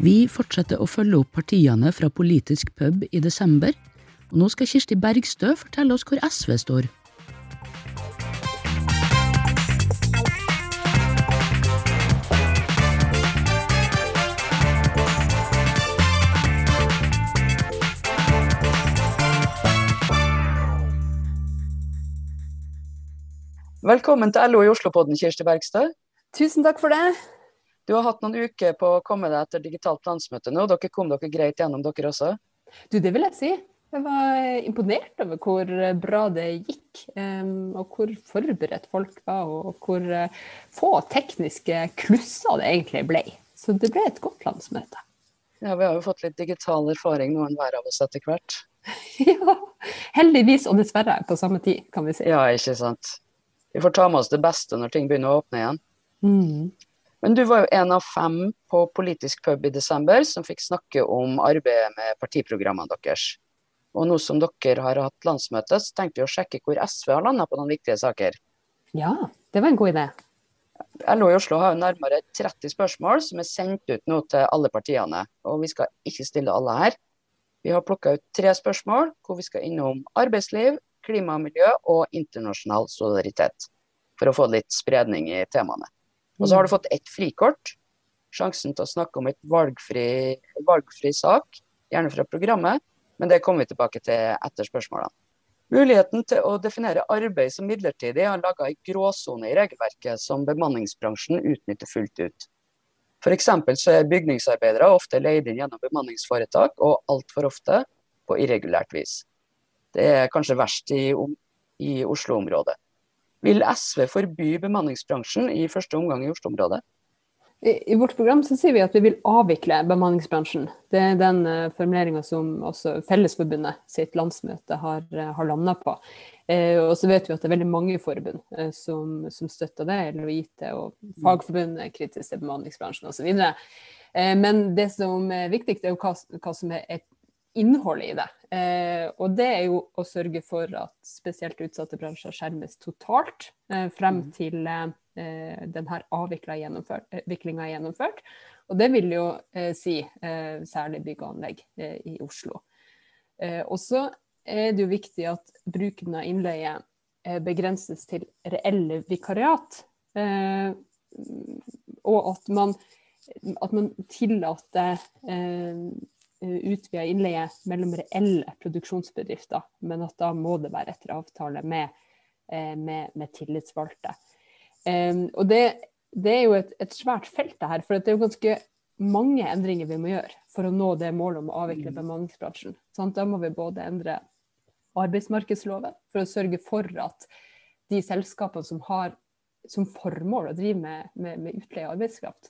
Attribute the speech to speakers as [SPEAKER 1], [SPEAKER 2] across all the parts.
[SPEAKER 1] Vi fortsetter å følge opp partiene fra politisk pub i desember, og nå skal Kirsti Bergstø fortelle oss hvor SV står.
[SPEAKER 2] Velkommen til LO i Oslo-podden, Kirsti Bergstø.
[SPEAKER 3] Tusen takk for det.
[SPEAKER 2] Du har hatt noen uker på å komme deg etter digitalt landsmøte nå. Dere kom dere greit gjennom, dere også?
[SPEAKER 3] Du, det vil jeg si. Jeg var imponert over hvor bra det gikk. Og hvor forberedt folk var, og hvor eh, få tekniske klusser det egentlig ble. Så det ble et godt landsmøte.
[SPEAKER 2] Ja, vi har jo fått litt digital erfaring noen hver av oss etter hvert.
[SPEAKER 3] ja, heldigvis og dessverre på samme tid, kan vi si.
[SPEAKER 2] Ja, ikke sant. Vi får ta med oss det beste når ting begynner å åpne igjen.
[SPEAKER 3] Mm.
[SPEAKER 2] Men du var jo en av fem på politisk pub i desember som fikk snakke om arbeidet med partiprogrammene deres. Og nå som dere har hatt landsmøte, så tenkte vi å sjekke hvor SV har landa på noen viktige saker.
[SPEAKER 3] Ja, det var en god idé.
[SPEAKER 2] LO i Oslo har jo nærmere 30 spørsmål som er sendt ut nå til alle partiene. Og vi skal ikke stille alle her. Vi har plukka ut tre spørsmål hvor vi skal innom arbeidsliv, klima og miljø og internasjonal solidaritet. For å få litt spredning i temaene. Og så har du fått ett frikort. Sjansen til å snakke om et valgfri, valgfri sak, gjerne fra programmet. Men det kommer vi tilbake til etter spørsmålene. Muligheten til å definere arbeid som midlertidig har laga ei gråsone i regelverket som bemanningsbransjen utnytter fullt ut. F.eks. så er bygningsarbeidere ofte leid inn gjennom bemanningsforetak, og altfor ofte på irregulært vis. Det er kanskje verst i, i Oslo-området. Vil SV forby bemanningsbransjen i første omgang i Oslo-området?
[SPEAKER 3] I, I, vårt program så sier vi at vi vil avvikle bemanningsbransjen. Det er den uh, formuleringa som også Fellesforbundet sitt landsmøte har, uh, har landa på. Eh, og så vet vi at det er veldig mange forbund eh, som, som, støtter det. LOIT og Fagforbundet er kritisk til bemanningsbransjen osv. Eh, men det som er viktigst, er jo hva, hva som er et innholdet i det. Eh, og det er jo å sørge for at spesielt utsatte bransjer skjermes totalt eh, frem mm. til eh, denne avviklinga er gjennomført. Og det vil jo eh, si eh, særlig bygg og anlegg eh, i Oslo. og så er det jo viktig at bruken av innleie begrenses til reelle vikariat. og at man, at man tillater Eh, utvida innleie mellom reelle produksjonsbedrifter, men at da må det være etter avtale med, eh, med, med tillitsvalgte. Um, og det, det, er jo et, et svært felt det her, for det er jo ganske mange endringer vi må gjøre for å nå det målet om å avvikle mm. bemanningsbransjen. Sånn, da må vi både endre arbeidsmarkedsloven for å sørge for at de selskapene som har som formål å drive med, med, med utleie av arbeidskraft,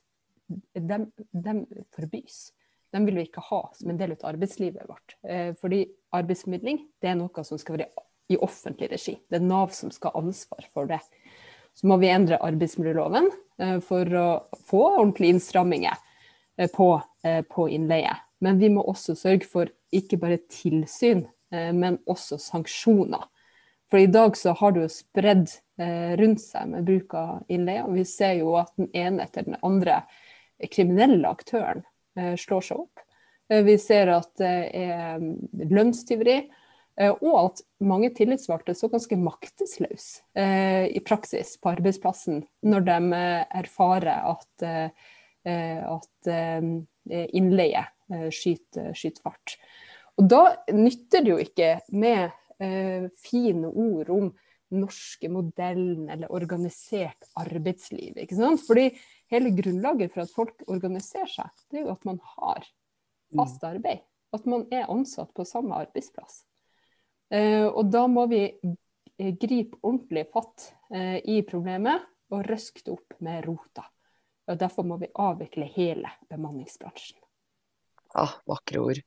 [SPEAKER 3] de, de forbys den vil vi ikke ha som en del av arbeidslivet vårt. Eh, fordi arbeidsformidling det er noe som skal være i offentlig regi. Det er Nav som skal ha ansvar for det. Så må vi endre arbeidsmiljøloven eh, for å få ordentlige innstramminger eh, på, på innleie. Men vi må også sørge for ikke bare tilsyn, men også sanksjoner. For i dag så har det jo spredd rundt seg med bruk av innleie. Og vi ser jo at den ene etter den andre kriminelle aktøren slår seg opp. Eh, vi ser at det er mm, lønnstyveri, eh, og at mange tillitsvalgte så ganske maktesløse i praksis på arbeidsplassen når de erfarer at, at innleie skyter, skyter fart. Og da nytter det jo ikke med fine ord om norske modellen eller organisert arbeidsliv. Fordi hele grunnlaget for at folk organiserer seg, det er jo at man har fast arbeid. At man er ansatt på samme arbeidsplass. Eh, og da må vi gripe ordentlig fatt eh, i problemet og røske det opp med rota. Og Derfor må vi avvikle hele bemanningsbransjen.
[SPEAKER 2] Ja, vakre ord.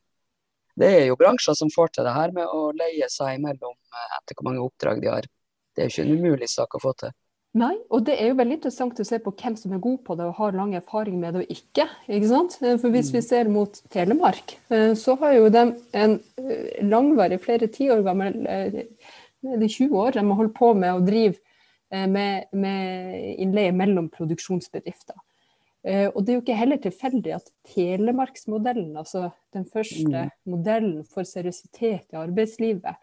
[SPEAKER 2] Det er jo bransjer som får til det her med å leie seg imellom eh, etter hvor mange oppdrag de har. Det er jo ikke en umulig sak å få til.
[SPEAKER 3] Nei, og det er jo veldig interessant å se på hvem som er god på det og har lang erfaring med det og ikke. ikke sant? Eh, for hvis vi mm. ser mot Telemark, eh, så har jo de en eh, langvarig, flere tiår gammel, det 20 år, de har holdt på med å drive med, med innleie mellom produksjonsbedrifter. Og det er jo ikke heller tilfeldig at telemarksmodellen, altså den første mm. modellen for seriøsitet i arbeidslivet,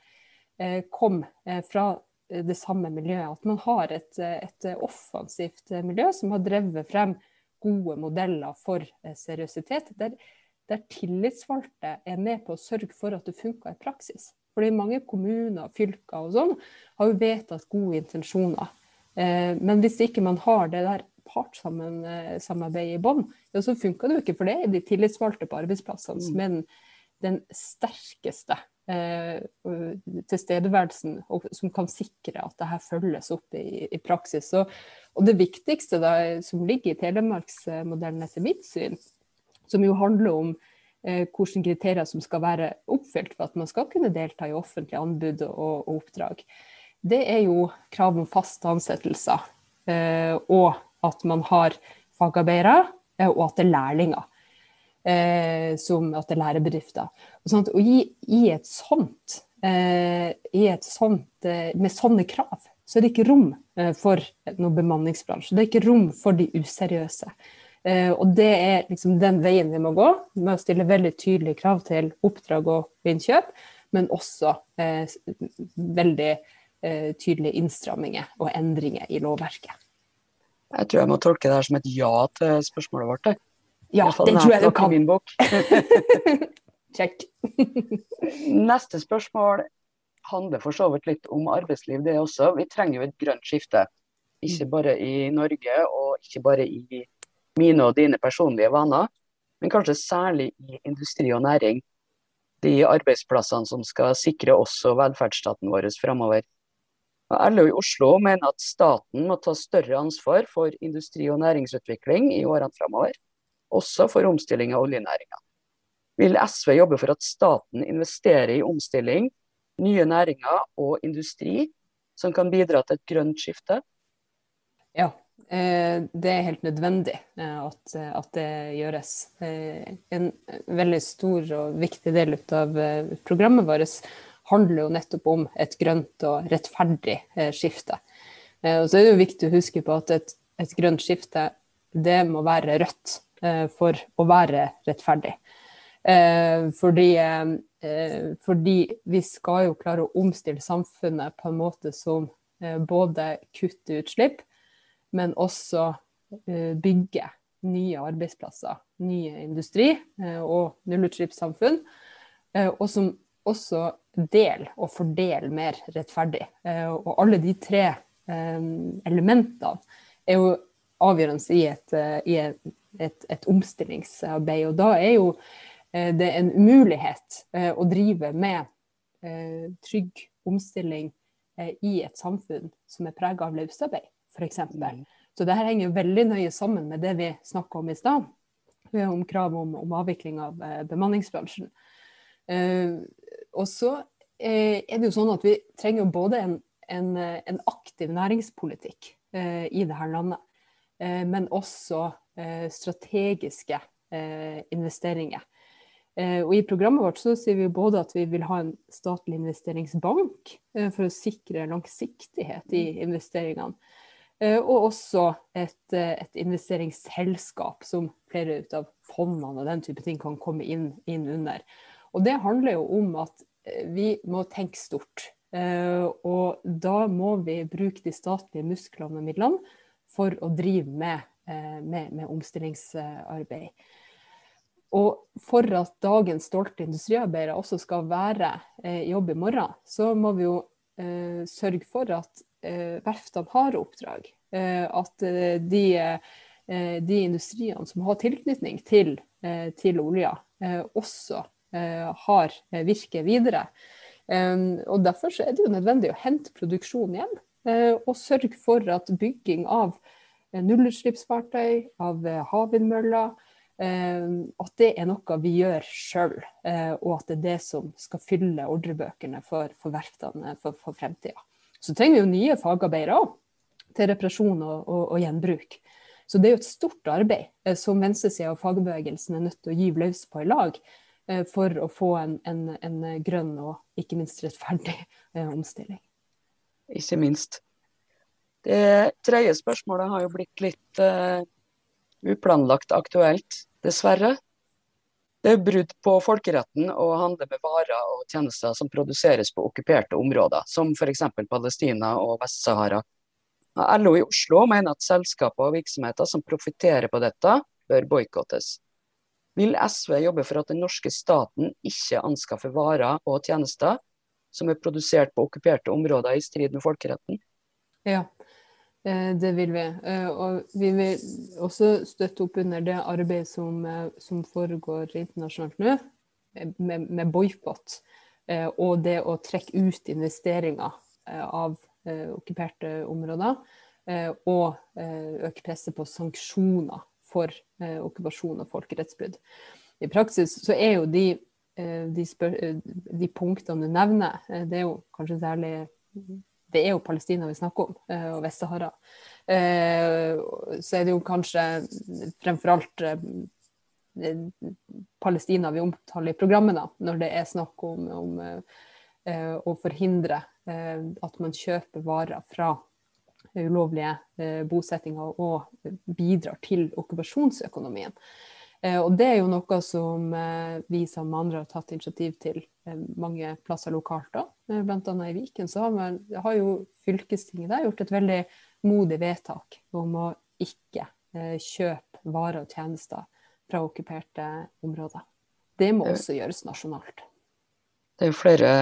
[SPEAKER 3] kom fra det samme miljøet. At man har et, et, offensivt miljø som har drevet frem gode modeller for seriøsitet. Der, der tillitsvalgte er med på å sørge for at det funker i praksis. Fordi mange kommuner fylker og sånn har jo vedtatt gode intensjoner. Men hvis ikke man har det der partssamarbeidet i bånn, ja, så funker det jo ikke. For det er de tillitsvalgte på arbeidsplassene som er den, den sterkeste eh, tilstedeværelsen, og som kan sikre at dette følges opp i, i praksis. Og, og det viktigste da, som ligger i telemarksmodellen etter mitt syn, som jo handler om eh, hvilke kriterier som skal være oppfylt for at man skal kunne delta i offentlige anbud og, og oppdrag, det er jo krav om faste ansettelser. Eh, og at man har fagarbeidere, eh, og at det er lærlinger. Eh, som at det er lærebedrifter. Og, sånt, og i, i, et sånt, eh, i et sånt eh, med sånne krav, så er det ikke rom eh, for noen bemanningsbransje. Det er ikke rom for de useriøse. Eh, og det er liksom den veien vi må gå, med å stille veldig tydelige krav til oppdrag og innkjøp, men også veldig tydelige innstramminger og endringer i lovverket.
[SPEAKER 2] Jeg tror jeg må tolke det her som et ja til spørsmålet vårt.
[SPEAKER 3] Ja, det tror jeg du kan. Min bok. Check.
[SPEAKER 2] Neste spørsmål handler for så vidt litt om arbeidsliv, det også. Vi trenger jo et grønt skifte. Ikke mm. bare i Norge, og ikke bare i mine og dine personlige vaner, men kanskje særlig i industri og næring. De arbeidsplassene som skal sikre også velferdsstaten vår framover. LO i Oslo mener at staten må ta større ansvar for industri- og næringsutvikling i årene framover, også for omstilling av oljenæringa. Vil SV jobbe for at staten investerer i omstilling, nye næringer og industri som kan bidra til et grønt skifte?
[SPEAKER 3] Ja, eh, det er helt nødvendig eh, at, at det gjøres. Eh, en veldig stor og viktig del av programmet vårt handler jo nettopp om et grønt og rettferdig eh, skifte. Eh, og så er det jo viktig å huske på at et, et grønt skifte det må være rødt eh, for å være rettferdig. Fordi, fordi, vi skal jo klare å omstille samfunnet på en måte som både kutter utslipp, men også bygger nye arbeidsplasser, nye industri og nullutslippssamfunn. Og som også del og fordel mer rettferdig. Eh, og alle de tre eh, elementene er jo avgjørende i et, eh, i et, et, et omstillingsarbeid. Og da er jo det en umulighet å drive med trygg omstilling i et samfunn som er prega av løsarbeid, f.eks. Mm. Så det her henger veldig nøye sammen med det vi snakka om i stad, om krav om, om avvikling av bemanningsbransjen. Og så eh, er det jo sånn at vi trenger både en, en, en aktiv næringspolitikk eh, i dette landet, eh, men også eh, strategiske eh, investeringer. Eh, og I programmet vårt så sier vi både at vi vil ha en statlig investeringsbank for å sikre langsiktighet i investeringene. Og også et, et, investeringsselskap som flere ut av fondene og den type ting kan komme inn, inn under. Og det handler jo om at eh, vi må tenke stort. Eh, og da må vi bruke de statlige musklene og midlene for å drive med, eh, med, med omstillingsarbeid. Og for at dagens stolte industriarbeidere også skal være i jobb i morgen, så må vi jo eh, sørge for at eh, verftene har oppdrag. Eh, at de, de, industriene som har tilknytning til, til olja, også Eh, har virke videre. Og Derfor er det jo nødvendig å hente produksjon igjen, eh, og sørge for at bygging av nullutslippsfartøy, av havvindmøller, at det er noe vi gjør sjøl, og at det er det som skal fylle ordrebøkene for, for verftene for, for fremtida. Så trenger vi jo nye fagarbeidere òg, til reparasjon og, og, og, gjenbruk. Så det er jo et stort arbeid som venstresida og fagbevegelsen er nødt til å gi løs på i lag. Eh, for å få en, en, en, grønn og ikke minst rettferdig eh, omstilling.
[SPEAKER 2] Ikke minst. Det tredje spørsmålet har jo blitt litt uh, uplanlagt aktuelt, dessverre. Det er brudd på folkeretten å handle med varer og tjenester som produseres på okkuperte områder, som f.eks. Palestina og Vest-Sahara. LO i Oslo mener at selskaper og virksomheter som profitterer på dette, bør boikottes. Vil SV jobbe for at den norske staten ikke anskaffer varer og tjenester som er produsert på okkuperte områder i strid med folkeretten?
[SPEAKER 3] Ja, det vil vi. Eh, og vi vil også støtte opp under det arbeidet som, eh, som foregår internasjonalt nå, med, med boikott. Og det å trekke ut investeringer av okkuperte områder. Og øke presset på sanksjoner for okkupasjon og folkerettsbrudd. I praksis så er jo de, de, de punktene du nevner, det er jo kanskje særlig det er jo Palestina vi snakker om, eh, og Vest-Sahara. Eh, så er det jo kanskje fremfor alt eh, Palestina vi omtaler i programmet, da, når det er snakk om, om å forhindre at man kjøper varer fra ulovlige bosettinger og bidrar til okkupasjonsøkonomien. Eh, og det er jo noe som eh, vi som andre har tatt initiativ til eh, mange plasser lokalt. da. Bl.a. i Viken så har, man, har jo fylkestinget der gjort et veldig modig vedtak om å ikke kjøpe varer og tjenester fra okkuperte områder. Det må også gjøres nasjonalt.
[SPEAKER 2] Det er jo flere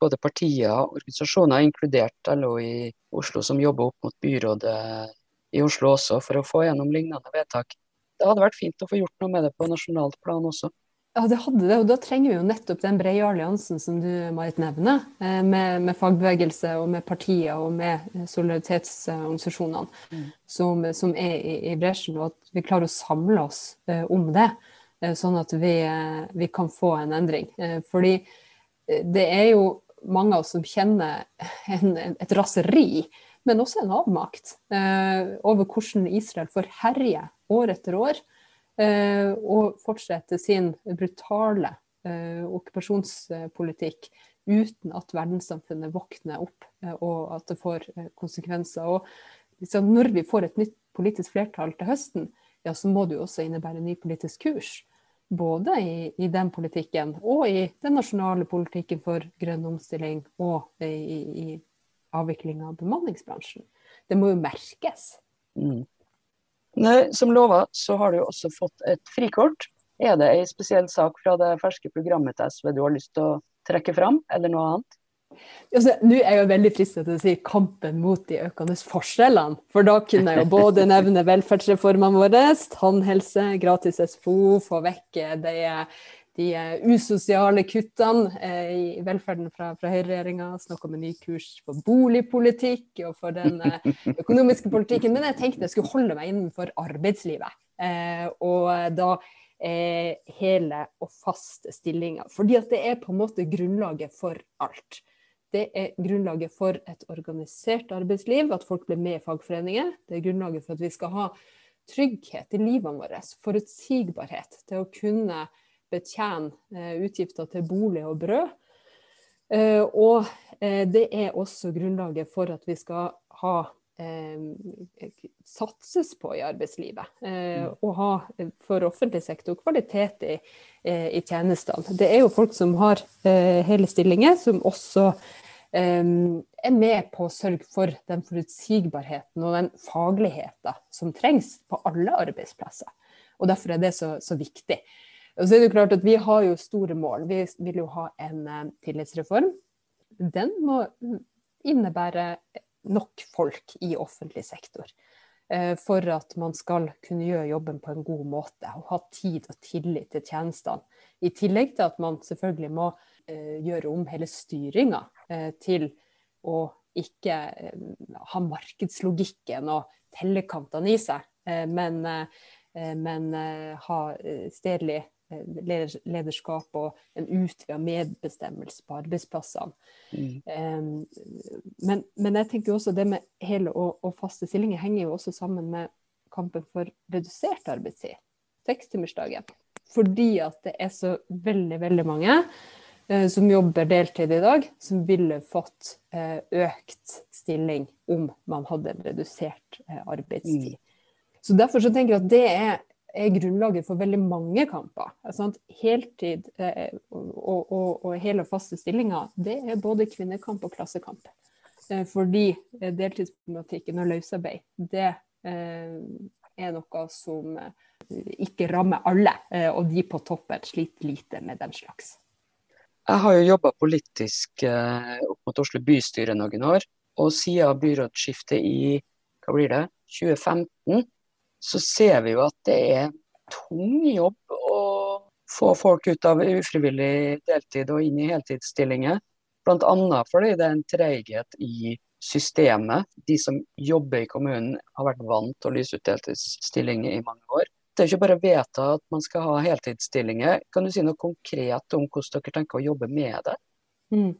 [SPEAKER 2] både partier og organisasjoner, inkludert LO i Oslo, som jobber opp mot byrådet i Oslo også for å få gjennom lignende vedtak det hadde vært fint å få gjort noe med det på nasjonalt plan også.
[SPEAKER 3] Ja, det hadde det, og da trenger vi jo nettopp den brede alliansen som du Marit nevner, eh, med, med fagbevegelse og med partier og med solidaritetsorganisasjonene mm. som, som, er i, i, bresjen, og at vi klarer å samle oss uh, om det. Uh, sånn at vi, vi, kan få en endring. fordi det er jo mange av oss som kjenner en, et raseri men også en avmakt eh, over hvordan Israel får herje år etter år eh, og fortsette sin brutale eh, okkupasjonspolitikk uten at verdenssamfunnet våkner opp eh, og at det får eh, konsekvenser. Og liksom, når vi får et nytt politisk flertall til høsten, ja, så må det jo også innebære en ny politisk kurs. Både i, i, den politikken og i den nasjonale politikken for grønn omstilling og i, i avvikling av bemanningsbransjen. Det må jo merkes.
[SPEAKER 2] Mm. Som lova så har du også fått et frikort. Er det en spesiell sak fra det ferske programmet til SV du har lyst til å trekke fram, eller noe annet?
[SPEAKER 3] Altså, Nå er jeg jo veldig fristet til å si kampen mot de økende forskjellene. For da kunne jeg jo både nevne velferdsreformene våre, tannhelse, gratis SFO, få vekk det de eh, usosiale kuttene eh, i velferden fra, fra høyreregjeringa. Snakke om en ny kurs for boligpolitikk og for den eh, økonomiske politikken. Men jeg tenkte jeg skulle holde meg innenfor arbeidslivet. og da hele og faste stillinger. Fordi at det er på en måte grunnlaget for alt. Det er grunnlaget for et organisert arbeidsliv, at folk blir med i fagforeninger. Det er grunnlaget for at vi skal ha trygghet i livene våre, forutsigbarhet til å kunne betjene eh, utgifter til bolig og brød. Eh, og eh, det er også grunnlaget for at vi skal ha satses på i arbeidslivet. Mm. Og ha for offentlig sektor kvalitet i, i tjenestene. Det er jo folk som har hele stillinger, som også er med på å sørge for den forutsigbarheten og den fagligheten som trengs på alle arbeidsplasser. Og Derfor er det så, så viktig. Og så er det klart at Vi har jo store mål. Vi vil jo ha en uh, tillitsreform. Den må innebære nok folk i offentlig sektor. Uh, for at man skal kunne gjøre jobben på en god måte og ha tid og tillit til tjenestene. I tillegg til at man selvfølgelig må uh, gjøre om hele styringa til å ikke ha markedslogikken og tellekantene i seg, men, men ha stedlig Eh, lederskap og en utvida medbestemmelse på arbeidsplassene. Mm. Men, men, jeg tenker også det med hele og, og, faste stillinger henger jo også sammen med kampen for redusert arbeidstid. Sekstimersdagen. Fordi at det er så veldig, veldig mange uh, som jobber deltid i dag, som ville fått uh, økt stilling om man hadde redusert uh, arbeidstid. Mm. Så Derfor så tenker jeg at det er, er grunnlaget for veldig mange kamper. Sant? heltid eh, og, og, og, hele og faste stillinger, det er både kvinnekamp og klassekamp. Eh, fordi eh, deltidsproblematikken og løsarbeid, det eh, er noe som eh, ikke rammer alle, eh, og de på toppen sliter lite med den slags.
[SPEAKER 2] Jeg har jo jobba politisk opp mot Oslo bystyre noen år. Og siden byrådsskiftet i hva blir det, 2015, så ser vi jo at det er tung jobb å få folk ut av ufrivillig deltid og inn i heltidsstillinger. Bl.a. fordi det er en treighet i systemet. De som jobber i kommunen har vært vant til å lyse ut deltidsstillinger i mange år. Det er ikke bare å vedta at man skal ha heltidsstillinger. Kan du si noe konkret om hvordan dere tenker å jobbe med det?
[SPEAKER 3] Mm.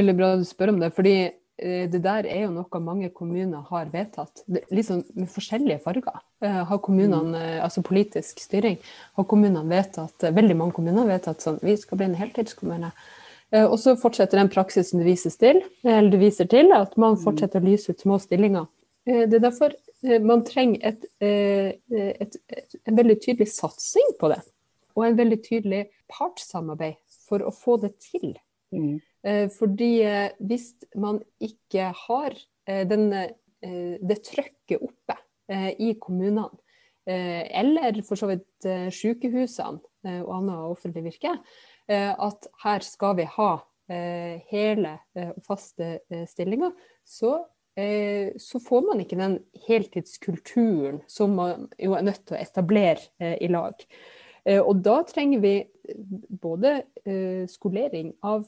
[SPEAKER 3] Veldig bra du spør om det. fordi Eh, det der er jo noe mange kommuner har vedtatt, litt sånn med forskjellige farger. Eh, har kommunene, mm. eh, altså politisk styring, har kommunene vedtatt, veldig mange kommuner har vedtatt sånn vi skal bli en heltidskommune. Og så fortsetter den praksisen du, til, eller du viser til, at man mm. fortsetter å lyse ut små stillinger. Det er derfor man trenger et, et, et, en veldig tydelig satsing på det. Og en veldig tydelig partssamarbeid for å få det til. Mm. Eh, fordi eh, hvis man ikke har eh, denne, det trøkket oppe i kommunene, eller for så vidt sykehusene og annet offentlig virke, at her skal vi ha hele og faste stillinger, så, så, får man ikke den heltidskulturen som man jo er nødt til å etablere i lag. Og da trenger vi både skolering av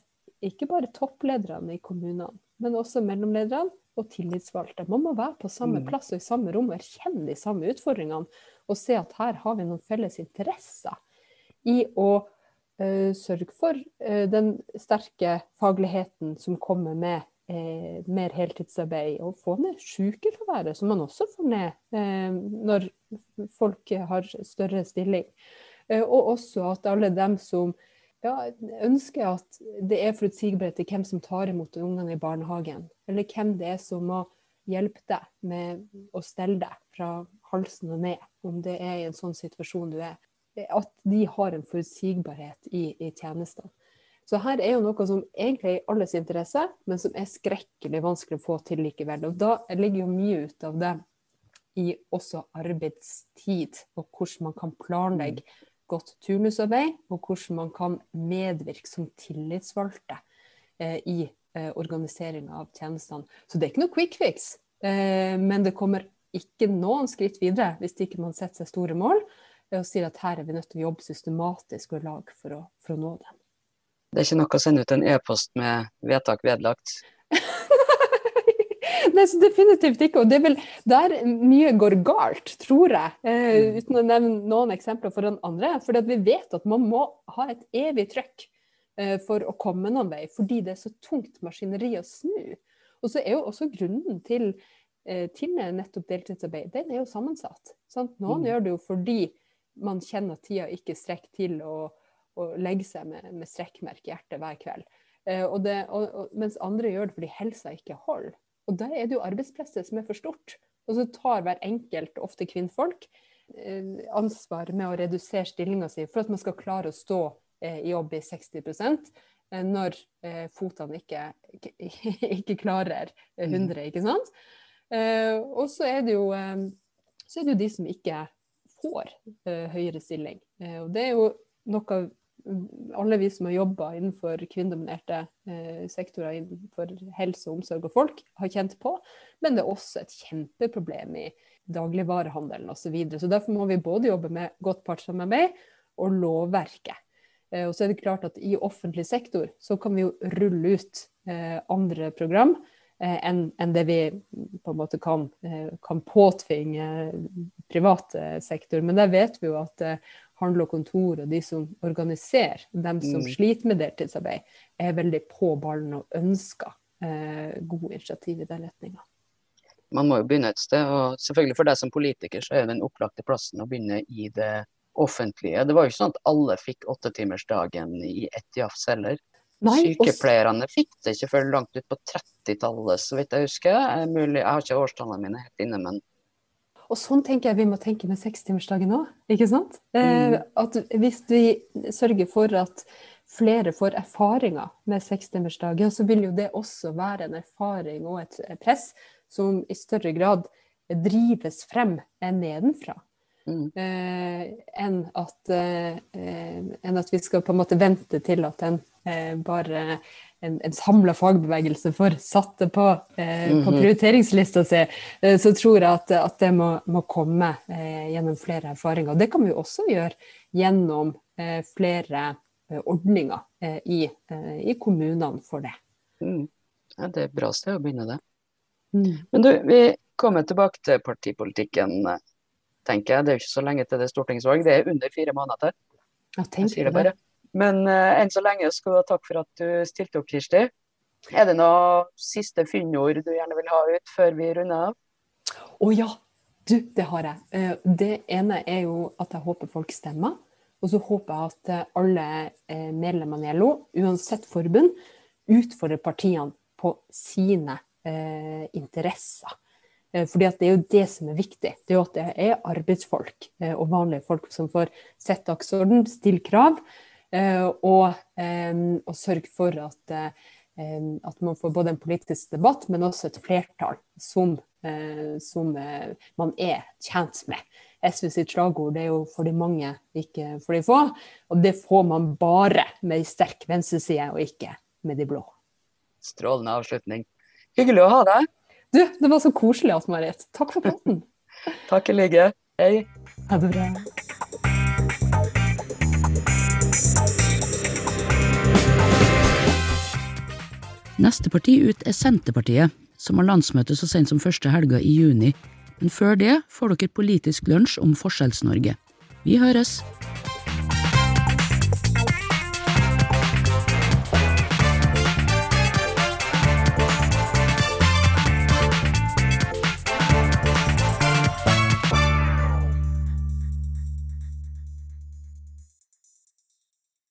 [SPEAKER 3] ikke bare topplederne i kommunene, men også mellomlederne og tillitsvalgte. Man må være på samme mm. plass og i samme rom og erkjenne de samme utfordringene. Og se at her har vi noen felles interesser i å uh, sørge for uh, den sterke fagligheten som kommer med uh, mer heltidsarbeid, og få ned sykefraværet, som man også får ned når folk har større stilling. og også at alle dem som ja, ønsker at det er forutsigbarhet til hvem som tar imot ungene i barnehagen. Eller hvem det er som må hjelpe deg med å stelle deg fra halsen og ned, om det er i en sånn situasjon du er. At de har en forutsigbarhet i, i tjenestene. Så her er jo noe som egentlig er i alles interesse, men som er skrekkelig vanskelig å få til likevel. Og da ligger jo mye ut av det i også arbeidstid, og hvordan man kan planlegge godt turnusarbeid, og hvordan man kan medvirke som tillitsvalgte eh, i eh, organisering av tjenestene. Så det er ikke noe quick fix, eh, men det kommer ikke noen skritt videre hvis ikke man setter seg store mål og sier at her er vi nødt til å jobbe systematisk og lag for å, for å nå dem.
[SPEAKER 2] Det er ikke nok å sende ut en e-post med vedtak vedlagt?
[SPEAKER 3] Nei, så definitivt ikke. Og det er vel der mye går galt, tror jeg. Eh, mm. uten å nevne noen eksempler foran andre. For vi vet at man må ha et evig trøkk eh, for å komme noen vei, fordi det er så tungt maskineri å snu. Og så er jo også grunnen til, eh, til nettopp deltidsarbeid, den er jo sammensatt. Sant? Noen mm. gjør det jo fordi man kjenner at tida ikke strekker til å, å legge seg med, med strekkmerk i hjertet hver kveld. Eh, og det, og, og, mens andre gjør det fordi helsa ikke holder. Og da er det jo arbeidspresset som er for stort. Og så tar hver enkelt, ofte kvinnfolk, eh, ansvar med å redusere stillinga si for at man skal klare å stå eh, i jobb i 60 eh, når fotene ikke, ikke klarer 100, mm. ikke sant. Og så er det jo, så er det jo de som ikke får høyere stilling. Og det er jo noe alle vi som har jobba innenfor kvinnedominerte eh, sektorer innenfor helse, omsorg og folk, har kjent på. Men det er også et kjempeproblem i dagligvarehandelen osv. Så, videre. så derfor må vi både jobbe med godt partssamarbeid og lovverket. Eh, og så er det klart at i offentlig sektor så kan vi jo rulle ut eh, andre program eh, enn en det vi på en måte kan, eh, kan påtvinge privat sektor. Men der vet vi jo at handel og kontor og de som organiserer dem som mm. sliter med deltidsarbeid, er veldig på ballen og ønsker eh, gode initiativ i den retninga.
[SPEAKER 2] Man må jo begynne et sted, og selvfølgelig for deg som politiker så er den opplagte plassen å begynne i det offentlige. Det var jo ikke sånn at alle fikk åttetimersdagen i ett jafs heller. Nei, Sykepleierne fikk det ikke før langt ut på 30-tallet, så vidt jeg husker. Mulig, jeg har ikke årstallene mine helt inne, men
[SPEAKER 3] Og sånn tenker jeg vi må tenke med sekstimersdagen òg, ikke sant?
[SPEAKER 2] Mm.
[SPEAKER 3] Eh, at hvis vi sørger for at flere får erfaringer med sekstimersdagen, så vil jo det også være en erfaring og et press som i større grad drives frem nedenfra.
[SPEAKER 2] Mm.
[SPEAKER 3] Eh, enn, at, eh, enn at vi skal på en måte vente til at en eh, bare en, en samla fagbevegelse for, satt det på, eh, på
[SPEAKER 2] Mhm.
[SPEAKER 3] prioriteringslista si, eh, så tror jeg at, at det må, må komme eh, gjennom flere erfaringer. Og det kan vi jo også gjøre gjennom eh, flere eh, ordninger eh, i, i kommunene for det.
[SPEAKER 2] Mm. Ja, det er et bra sted å begynne det. Men du, vi kommer tilbake til partipolitikken, tenker jeg. Det er jo ikke så lenge til det er stortingsvalg. Det er under fire måneder til.
[SPEAKER 3] Ja,
[SPEAKER 2] Jeg sier det
[SPEAKER 3] bare.
[SPEAKER 2] bare. Men eh, enn så lenge skal du ha takk for at du stilte opp, Kirsti. Er det noe siste fyndord du gjerne vil ha ut før vi runder av?
[SPEAKER 3] Å ja, du, det har jeg. Eh, Det ene er jo at jeg håper folk stemmer. Og så håper jeg at eh, alle eh, medlemmene i LO, uansett forbund, utfordrer partiene på sine interesser. Fordi at det er jo det som er viktig. Det er jo at det er arbeidsfolk og vanlige folk som får sette dagsorden, stille krav, og, eh, og sørge for at, eh, at man får både en politisk debatt, men også et flertall som, eh, som eh, man er tjent med. SV sitt slagord det er jo 'for de mange, ikke for de få'. Og det får man bare med ei sterk venstreside, og ikke med de blå.
[SPEAKER 2] Strålende avslutning. Hyggelig å ha deg.
[SPEAKER 3] Du, det var så koselig, Marit. Takk for praten.
[SPEAKER 2] Takk i like. Hei.
[SPEAKER 3] Ha det bra.
[SPEAKER 1] Neste parti ut er Senterpartiet, som har landsmøte så sent som første helga i juni. Men før det får dere politisk lunsj om Forskjells-Norge. Vi høres!